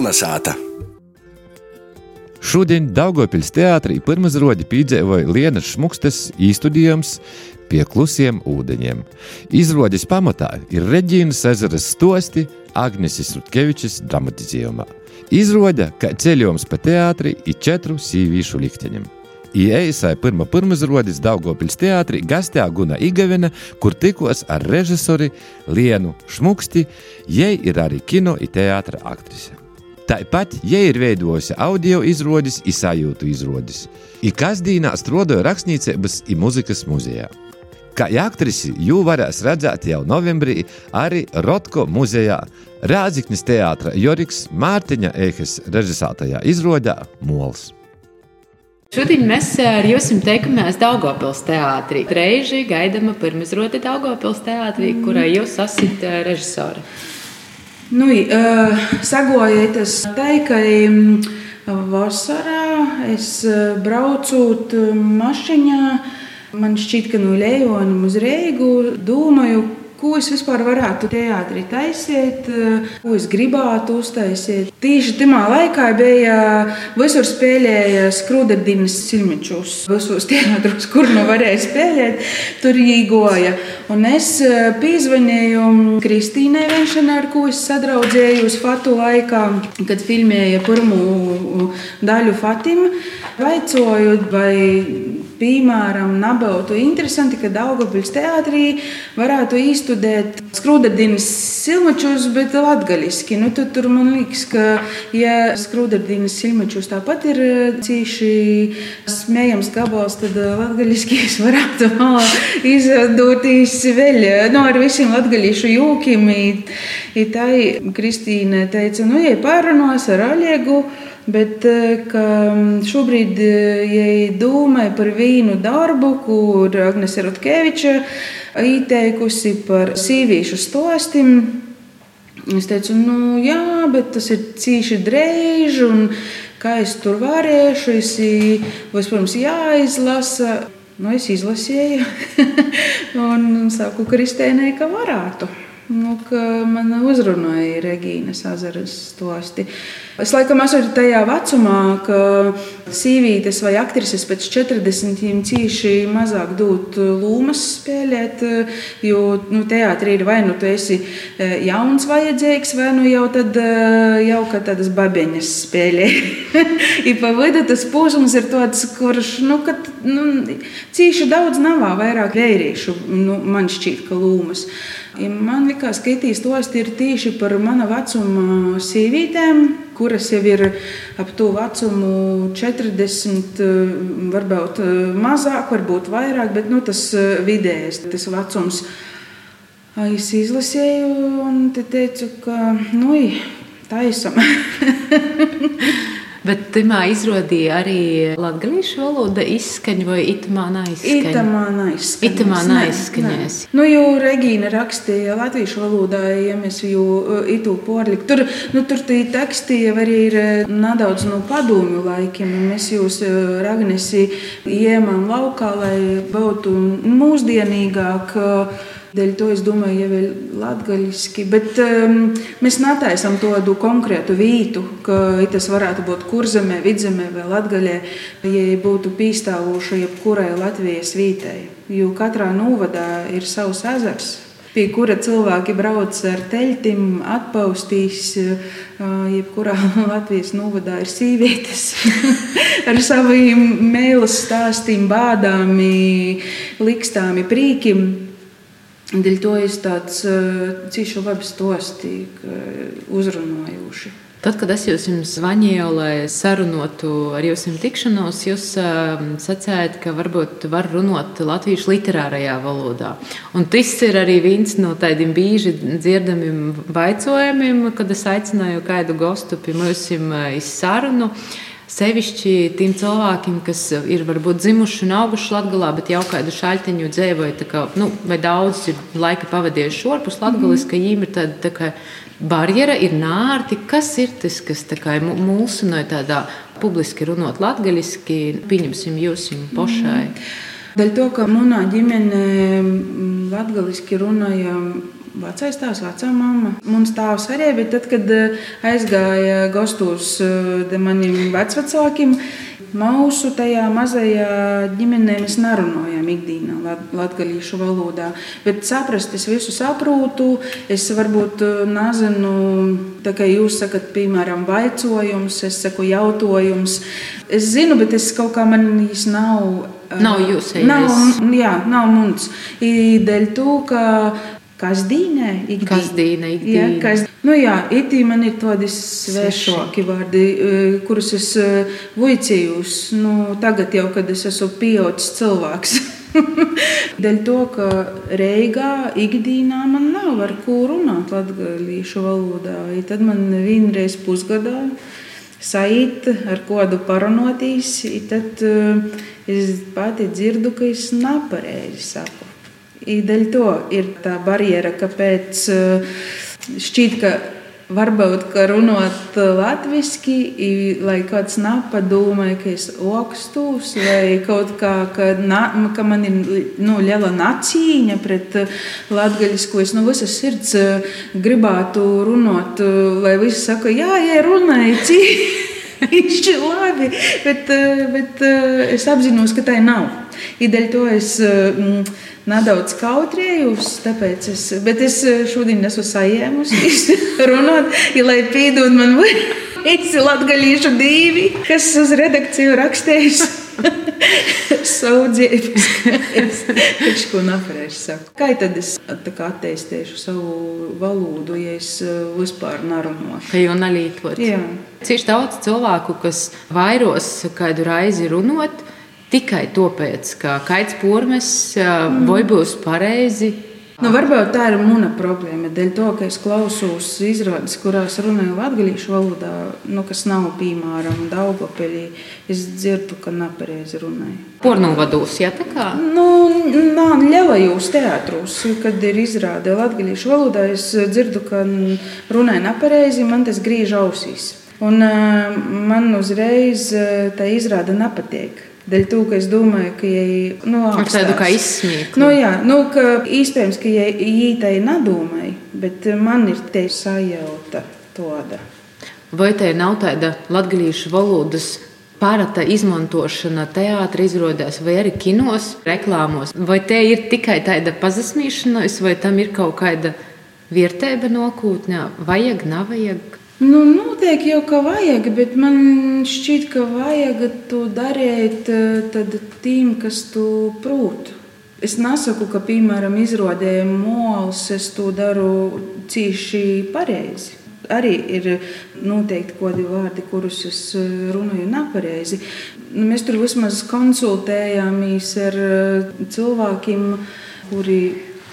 Kolnesāta. Šodien Daugopils teātrī pirmazrodi piedzīvoja Lienas Šmukstes īstudījums pie klusiem ūdeņiem. Izrādes pamatā ir Reģīnas ezeras stosti Agneses Rutkevičas dramatizējumā. Izrāda, ka ceļojums pa teātri ir četru sīvīšu likteņiem. Ieeisai pirmā pirmizrādes Daugopils teātrī gastē Guna Igavena, kur tikos ar režisori Lienu Šmuksti, jai ir arī kino un teātra aktrise. Tāpat, ja ir veidojusi audio izrādes, izsajūtu izrādes. Ir kasdienā strādāja rakstniecības un muzikas muzejā. Kā aktrisi jū varēs redzēt jau novembrī arī Rotko muzejā, Rāziknis teātra Joriks Mārtiņa Ehes režisētajā izrādē Mols. Šodien mēs ar jums teikamies Daugopils teātrī. Reizi gaidāma pirmizrāde Daugopils teātrī, kurai jūs esat režisori. Nu, Sagojiet, tas teikai vasarā es braucot mašiņā. Man šķiet, ka no Leona uz Reigu domāju, ko es vispār varētu teātrī taisīt, ko es gribētu uztaisīt. Tieši tajā laikā bija visur spēlēja skrūdardīnas silmičus. Visos teātros, kur nu varēja spēlēt, tur īgoja. Un es pīzvanīju Kristīnai Venšanai, ar ko es sadraudzējos Fatu laikā, kad filmēja pirmo daļu Fatima. Vaicoju, vai piemēram, nebūtu interesanti, ka Daugavpils teātrī varētu izstudēt skrūdardīnas silmačus, bet latgaliski. Nu, tu, tur man liekas, ka, ja skrūdardīnas silmačus tāpat ir cīši smējams gabals, tad latgaliski es varētu malā izdoties vēl nu, ar visiem latgalīšu jūkiem. Tā Kristīne teica, nu, ja pārunos ar Aliegu, Bet mm, šobrīd ja domāju par vīnu darbu, kur Agnese Rutkeviča ieteikusi par sīvīšu stostim. Es teicu, nu jā, bet tas ir cīši drēži, un kā es tur varēšu, es vispirms jāizlasa. Nu, es izlasīju, un saku Kristēnai, ka varētu. Nu, man uzrunāja Regīnas azaras stosti. Es laikam esmu tajā vecumā, ka sīvītes vai aktrises pēc 40 cīši mazāk dot lūmas spēlēt, jo nu, teātrī ir vai nu tu esi e, jauns vajadzīgs, vai nu jau, tad, e, jau kā tādas babeņas spēlē. I pa vidu tas posms ir tāds, kurš, nu, kad, nu, cīši daudz nav, vairāk vērīšu, nu, man šķiet, ka lūmas. Man liekas, ka itīs tos ir tieši par mana vecuma sīvītēm, kuras jau ir ap to vecumu 40, varbūt mazāk, varbūt vairāk, bet nu, tas vidējais tas vecums. Es izlasīju un te teicu, ka nu, taisam. Bet timā izrādīja arī latviešu valoda izskaņa vai itamā neizskaņa? Itamā neizskaņa. Itamā neizskaņēs. Nu, jo Regīna rakstīja latviešu valodā, ja mēs jau itu porlikt. Tur, nu, tur tie teksti jau arī ir nedaudz no padomju laikiem. Mēs jūs Ragnesi iemām laukā, lai būtu mūsdienīgāk. Dēļ to es domāju, jau ir latgaļiski, bet um, mēs netaisam tādu konkrētu vītu, ka tas varētu būt kurzemē, vidzemē vai latgaļē, ja būtu pīstāvoša jebkurai Latvijas vītei. Jo katrā novadā ir savs ezers, pie kura cilvēki brauc ar teļiem, atpaustīs. Uh, jebkurā Latvijas novadā ir sievietes ar saviem mēlus stāstiem, bādām, likstām, prīkiem. Dēļ to es tāds cīšu labi stostīju, uzrunājoši. Tad, kad es jums zvanīju, lai sarunotu ar jums tikšanos, jūs uh, sacījāt, ka varbūt var runāt latviešu literārajā valodā. Un tas ir arī viens no tādiem bieži dzirdamiem vaicojumiem, kad es aicināju kādu gostu pie mums uz sarunu. Sevišķi tiem cilvēkiem, kas ir varbūt dzimuši un auguši Latvijā, bet jau kādu šaļtiņu dzīvoja, kā, nu, vai daudz ir laika pavadījuši ārpus Latvijas, ka viņiem ir tāda tā kā, barjera, ir nārti. Kas ir tas, kas kā, mūsu no tādā publiski runāt latviešu, pieņemsim jūs pašai? Mm. Dēļ to, ka manā ģimenē latviešu runāja vecais tēvs, vecā mamma. Mums tēvs arī, bet tad, kad aizgāja gastos maniem vecvecākiem, Mūsu tajā mazajā ģimenē mēs nerunājam ikdienā latviešu valodā. Bet saprast, es visu saprotu. Es varbūt eh, nezinu, tā kā jūs sakat, piemēram, vaicojums, es saku jautājums. Es zinu, bet es kaut kā man īsti nav. Eh, nav jūs ejams. Nav, jā, nav mums. Dēļ to, ka Kas dīnē? Kas dīnē? Jā, kas, nu jā, itī man ir tādi svešāki vārdi, eh, kurus es eh, vicījos. Nu, tagad jau, kad es esmu pieaudzis cilvēks. Dēļ to, ka Reigā ikdienā man nav ar ko runāt latviešu valodā. I tad man vienreiz pusgadā sajūt ar kādu parunotīs, tad uh, es pati dzirdu, ka es nepareizi saku. Dēļ to ir tā barjera, kāpēc eh, šķiet, ka varbūt ka runāt latviešu, lai kāds nepadomā, ka es okstos, vai kaut kā, ka, na, ka man ir nu, liela nacīņa pret latviešu, ko es no visas sirds eh, gribētu runāt, lai visi saka, jā, jā, runājiet. Ir labi, bet, eh, bet es apzinos, ka tā nav. Ideļ to es mm, nedaudz kautrējos, tāpēc es, bet es eh, šodien esmu sajēmusi runāt, ja lai pīdod man visi latgalīšu divi, kas uz redakciju rakstējis. Saudzības, es taču ko saku. Kā tad es attīstīšu savu valodu, ja es eh, vispār nerunāšu? Ka jau nalītot. Jā. Cik daudz cilvēku, kas vairos kādu raizi runāt, tikai tāpēc, ka kaits pormes mm. vai būs pareizi. Nu, varbūt tā ir mana problēma. Dēļ to, ka es klausos izrādes, kurās runāju latviešu valodā, nu, kas nav piemēram Daugopeļī, es dzirdu, ka nepareizi runāju. Pornovados, jā, tā kā? Nu, nā, lielajos teātros, kad ir izrāde latviešu valodā, es dzirdu, ka runāju nepareizi, man tas griež ausīs. Un man uzreiz tā izrāde nepatīk. Dēļ to, ka es domāju, ka jej, nu, ar tādu kā izsmieklu. Nu, jā, nu, ka iespējams, ka jej tai nedomāja, bet man ir te sajauta tāda. Vai te nav tāda latgalīšu valodas pārata izmantošana teātris izrādās, vai arī kinos, reklāmos? Vai te ir tikai tāda pazasmīšanās, vai tam ir kaut kāda vietēba nokūtnē? Vajag, nav vajag? Nu, noteikti jau ka vajag, bet man šķiet, ka vajag to darīt eh, tiem, kas to prot. Es nesaku, ka, piemēram, izrādēju mols, es to daru cīši pareizi. Arī ir noteikti kādi vārdi, kurus es eh, runāju nepareizi. Nu, mēs tur vismaz konsultējāmies ar eh, cilvēkiem, kuri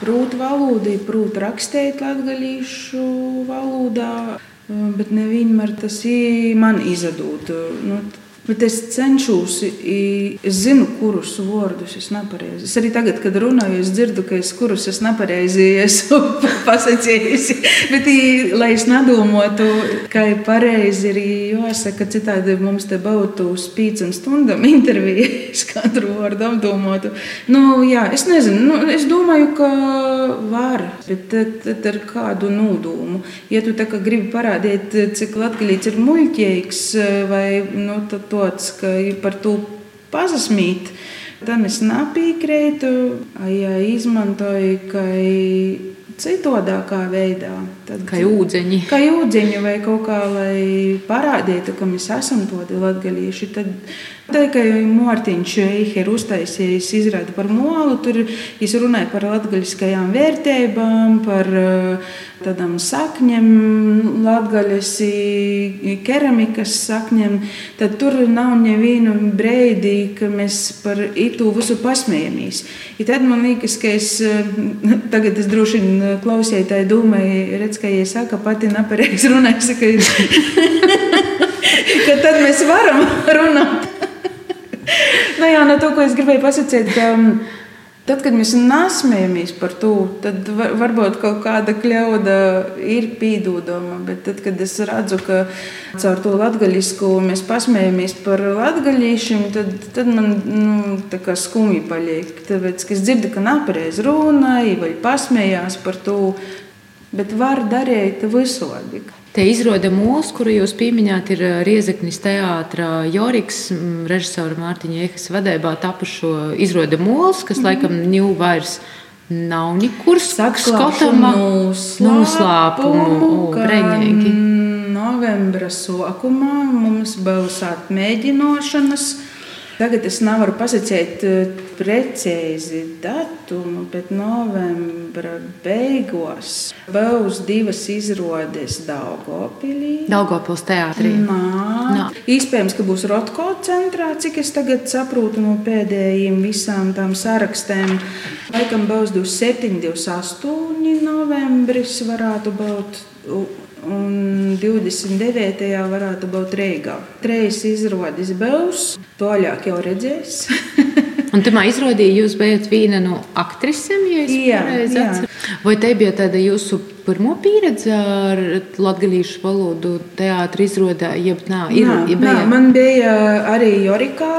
prot valodu, prot rakstīt latviešu valodā. Bet nevienmēr tas man izdod. Nu, Bet es cenšos, es zinu, kurus vārdus es nepareizi. Es arī tagad, kad runāju, es dzirdu, ka es kurus es nepareizi esmu pasakījusi. Bet, lai es nedomātu, ka ir pareizi, ir jāsaka, citādi mums te būtu uz piecām stundām intervija. Es katru vārdu apdomātu. Nu, jā, es nezinu, nu, es domāju, ka var, bet tad, tad ar kādu nodomu. Ja tu gribi parādīt, cik latgalīts ir muļķīgs vai nu, tad tāds, ka par to pazasmīt. Tad es nepiekrītu, ja izmantoju, ka citādākā veidā. Tad, kā ūdeņi. Kā ūdeņi vai kaut kā, lai parādītu, ka mēs esam tādi latgalīši. Tad, tad kā Mārtiņš Eicher uztaisījis izrādi par molu, tur viņš runāja par latgaļiskajām vērtībām, par uh, tādām sakņiem, latgaļas keramikas sakņiem. Tad tur nav nevienu breidi, ka mēs par itu visu pasmējamies. I tad man liekas, ka es uh, tagad es droši vien klausītāji domāju, redz, ka, ja saka, pati nepareizi runājas, ka, ka tad mēs varam runāt. Nu, jā, no to, ko es gribēju pasakīt, ka um, tad, kad mēs nesmējamies par to, tad var, varbūt kaut kāda kļauda ir pīdūdama. Bet tad, kad es redzu, ka caur to latgaļisku mēs pasmējamies par latgaļīšiem, tad, tad man nu, skumji paliek. Tāpēc, es dzirdu, ka nepareiz runāja vai pasmējās par to. Bet var darīt visādi. Te izrāda mūsu, kuru jūs pieminējāt, ir Riezeknis teātris Joriks, režisora Mārtiņa Ehas vadībā tapušo izrāda mūls, kas mm -hmm. laikam ņū vairs nav nekur skatāma noslēpumu, breņīgi. Novembra sākumā mums būs atmēģināšanas Tagad es nevaru pasakīt eh, precīzi datumu, bet novembra beigās būs divas izrādes Daugopilī. Daugopils teātrī. Nā. Nā. Iespējams, ka būs Rotko centrā, cik es tagad saprotu no pēdējiem visām tām sarakstēm. Laikam būs 27, 28 novembris varētu būt un 29. varētu būt Rīgā. Trejas izrādes būs, toļāk jau redzēs. un tamā izrādījā jūs bijat viena no aktrisēm, ja es jā, atceros. Vai te bija tāda jūsu pirmo pieredze ar latviešu valodu teātrī izrādā? Jeb, nā, ir, nā, ja bija... nā, man bija arī Jorikā.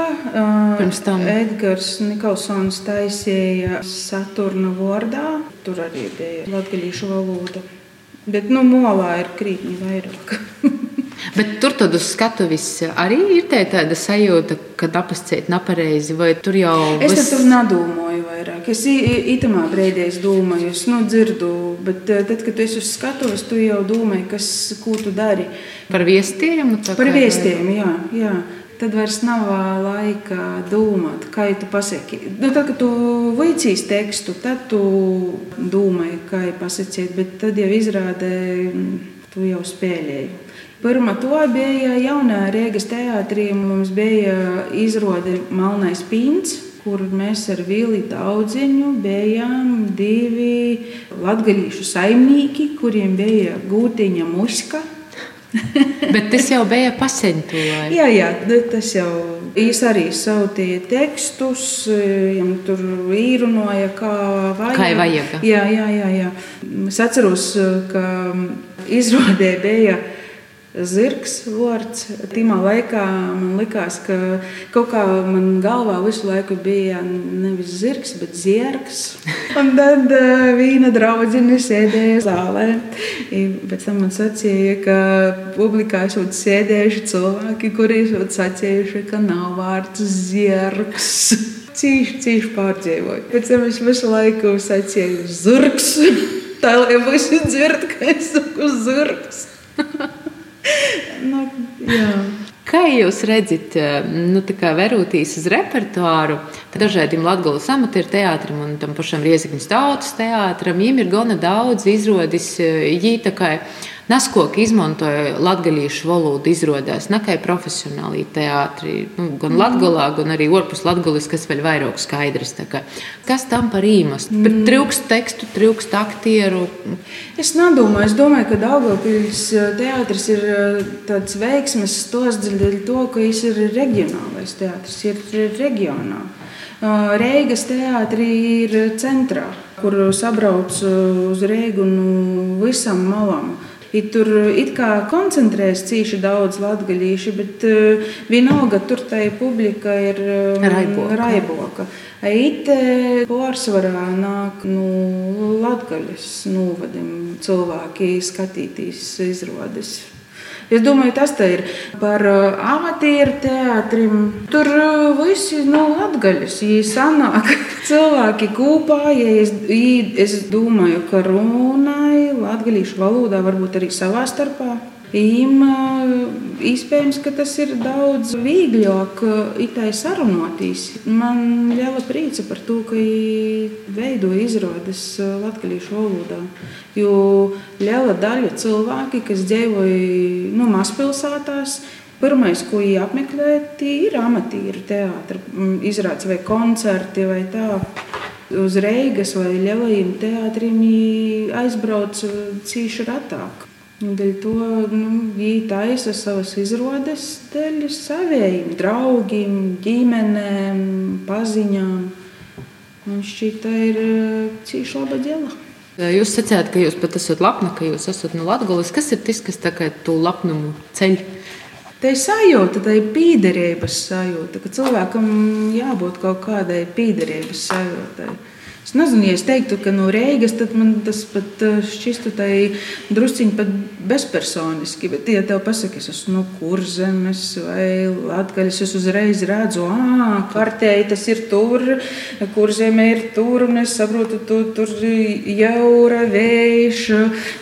Pirms tam Edgars Nikolsons taisīja Saturna vārdā. Tur arī bija latviešu valoda. Bet nu, molā ir krītņi vairāk. Bet tur tad uz skatuves arī ir tā tāda sajūta, ka apakšķēt nepareizi, vai tur jau es vis... tur nedomāju vairāk. Es itamā brīdī domāju, es nu, dzirdu, bet eh, tad, kad tu esi uz skatuves, tu jau domā, kas, ko tu dari. Par viestiem? Par viestiem, jā. jā tad vairs nav laika domāt, kā tu pasaki. Nu, tad, kad tu vicīs tekstu, tad tu domā, kā pasakīt, bet tad jau izrādē, tu jau spēlēji. Pirmā to bija jaunā Rīgas teātrī. Mums bija izrāde Malnais Pīns, kur mēs ar Vili Daudziņu bijām divi latgaļīšu saimnieki, kuriem bija gūtiņa muska Bet tas jau bija pasentu. jā, jā, tas jau Viņš arī sūtīja tekstus, viņam tur īrunoja, kā vajag. Kā vajag. Jā, jā, jā, jā. Es atceros, ka izrādē bija zirgs vārds. Timā laikā man likās, ka kaut kā man galvā visu laiku bija nevis zirgs, bet zirgs. Un tad uh, viena draudzene sēdēja zālē. Pēc tam man sacīja, ka publikā esot sēdējuši cilvēki, kuri esot sacījuši, ka nav vārds zirgs. Cīši, cīši pārdzīvoju. Pēc tam es visu laiku sacīju zirgs. Tā lai visi dzird, ka es saku zirgs. Nu, jā. Kā jūs redzat, nu, verotīs uz repertuāru, dažādiem latgāles amatieru teātrim un tam pašam Riezikņas tautas teātram, viņiem ir gana daudz izrādis, jī Naskoki izmantoja latviešu valodu, izrādās ne tikai profesionāli teātrī, nu, gan mm. latgalā, gan arī ārpus latgales, kas vēl vairāk skaidrs. Kas tam par īmastu? Mm. Trūkst tekstu, trūkst aktieru. Es nedomāju, es domāju, ka Daugavpils eh, teātris ir eh, tāds veiksmes stos dēļ to, ka viņš ir reģionālais teātris, ir reģionā. Eh, Reigas teātrī ir centrā, kur sabrauc uz Reigu no visam malam. I tur it kā koncentrējas cīši daudz latgaļīši, bet uh, vienalga tur tai publika ir um, raiboka. raiboka. Ite pārsvarā nāk no nu, latgaļas novadiem cilvēki skatītīs izrādes. Es domāju, tas ir par amatieru teātrim. Tur visi no nu, atgaļas, ja sanāk cilvēki kopā, ja es, es domāju, ka runāja latgaļīšu valodā, varbūt arī savā starpā. Им iespējams, ka tas ir daudz vieglāk itai sarunotīs. Man liela priece par to, ka veido izrādes latviešu valodā. Jo liela daļa cilvēki, kas dzīvoja nu, mazpilsētās, Pirmais, ko viņi apmeklē, ir amatieru teātris, izrādes vai koncerti vai tā. Uz Reigas vai Lielajiem teātriem aizbrauc cīši retāk. Dēļ to nu, viņi taisa savas izrādes dēļ saviem draugiem, ģimenēm, paziņām. Man šķiet, tā ir cīņa laba dēla. Jūs sacījāt, ka jūs pat esat lepni, ka jūs esat no Latvijas. Kas ir tas, kas to lepnumu ceļ? Tā ir sajūta, tā ir pīderības sajūta, ka cilvēkam jābūt kaut kādai pīderības sajūtai Es nezinu, ja es teiktu, ka no Rīgas man tas pat eh, šķistu drusciņi pat bezpersoniski. Bet, ja tev pasaka, es esmu no kurzemes vai latgaļas, es uzreiz redzu, ah, kartēji tas ir tur, kurzeme ir tur, un es saprotu, tu, tur jaura vējš,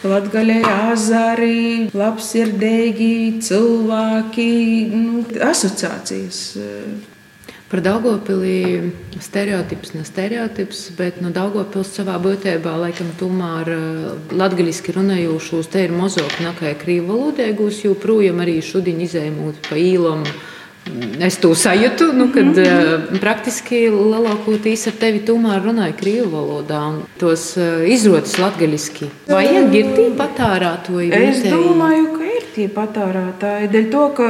latgaļai azari, labsirdīgi cilvēki, nu, asociācijas. Par Daugopilī stereotips, ne stereotips, bet no nu, Daugopils savā būtībā, laikam, tomēr eh, latgaliski runājošos te ir mozoka nakai krīvu valodēgūs, jo projām arī šodien izējumot pa īlam. Es to sajūtu, nu, kad uh, praktiski lielākoties ar tevi tomēr runāja krievu valodā tos uh, izrotas latgaļiski. Vai ir tī patārātoji? Es domāju, ka tie patērētāji. Dēļ to, ka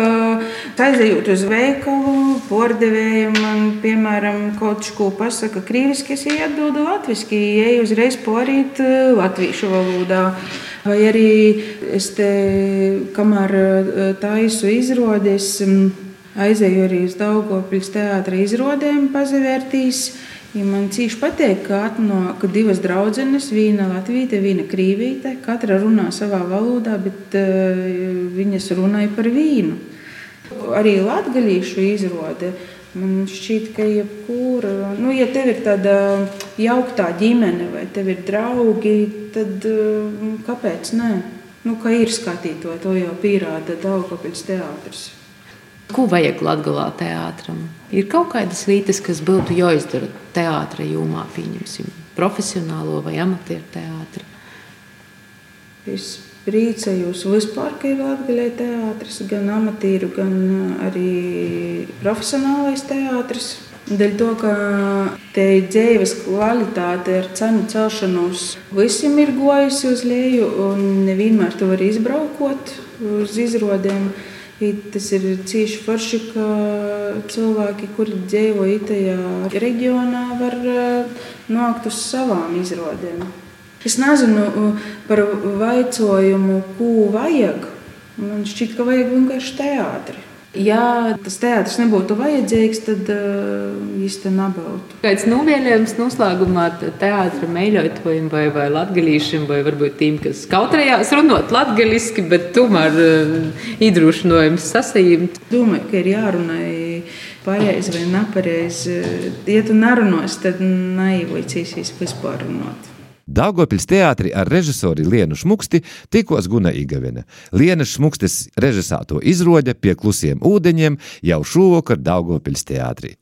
aizejot uz veikalu, pordevējiem man, piemēram, kaut ko pasaka krīviski, es atbildu latviski, ej uzreiz porīt eh, latviešu valodā. Vai arī es te, kamēr eh, taisu izrādes, aizēju arī uz Daugopils teātra izrādēm pazavērtīs. Ja man cīši patīk, ka atnāk divas draudzenes, viena latvīte, viena krīvīte. Katra runā savā valodā, bet uh, viņas runāja par vīnu. Arī latgaļīšu izrāde. Man šķiet, ka jebkura, nu, ja tev ir tāda jauktā ģimene vai tev ir draugi, tad uh, kāpēc ne? Nu, ka ir skatītāji, to jau pierāda Daugavpils teātris. Ko vajag Latvijā teātram? Ir kaut kādas lietas, kas būtu jāizdara teātris jomā, pieņemsim, profesionālo vai amatieru teātri. Es priecājos vispār, ka ir Latvijā teātris, gan amatieru, gan arī profesionālais teātris. Dēļ to, ka te dzīves kvalitāte ar cenu celšanos visiem ir gojusi uz leju, un nevienmēr to var izbraukot uz izrādēm. Tas ir cīši forši, ka cilvēki, kuri dzīvo tajā reģionā, var eh, nākt uz savām izrādēm. Es nezinu eh, par jautājumu, ko vajag. Man šķiet, ka vajag vienkārši teātri. Ja tas teātris nebūtu vajadzīgs, tad uh, īsti nebūtu. Kāds novēlējums noslēgumā teātrim mīļotājiem vai, vai latgadījušiem, vai varbūt tiem, kas kautrējās runāt latgadiski, bet tomēr uh, iedrošinājums sasīmt? Domāju, ka ir jārunā pareizi vai nepareizi. Ja tu nerunās, tad neivocīsies vispār runāt. Daugopils teātrī ar režisoru Lienu Šmuksti tikos Guna Igavena. Lienas Šmukstes režisāto izrode pie klusiem ūdeņiem jau šovakar Daugopils teātrī.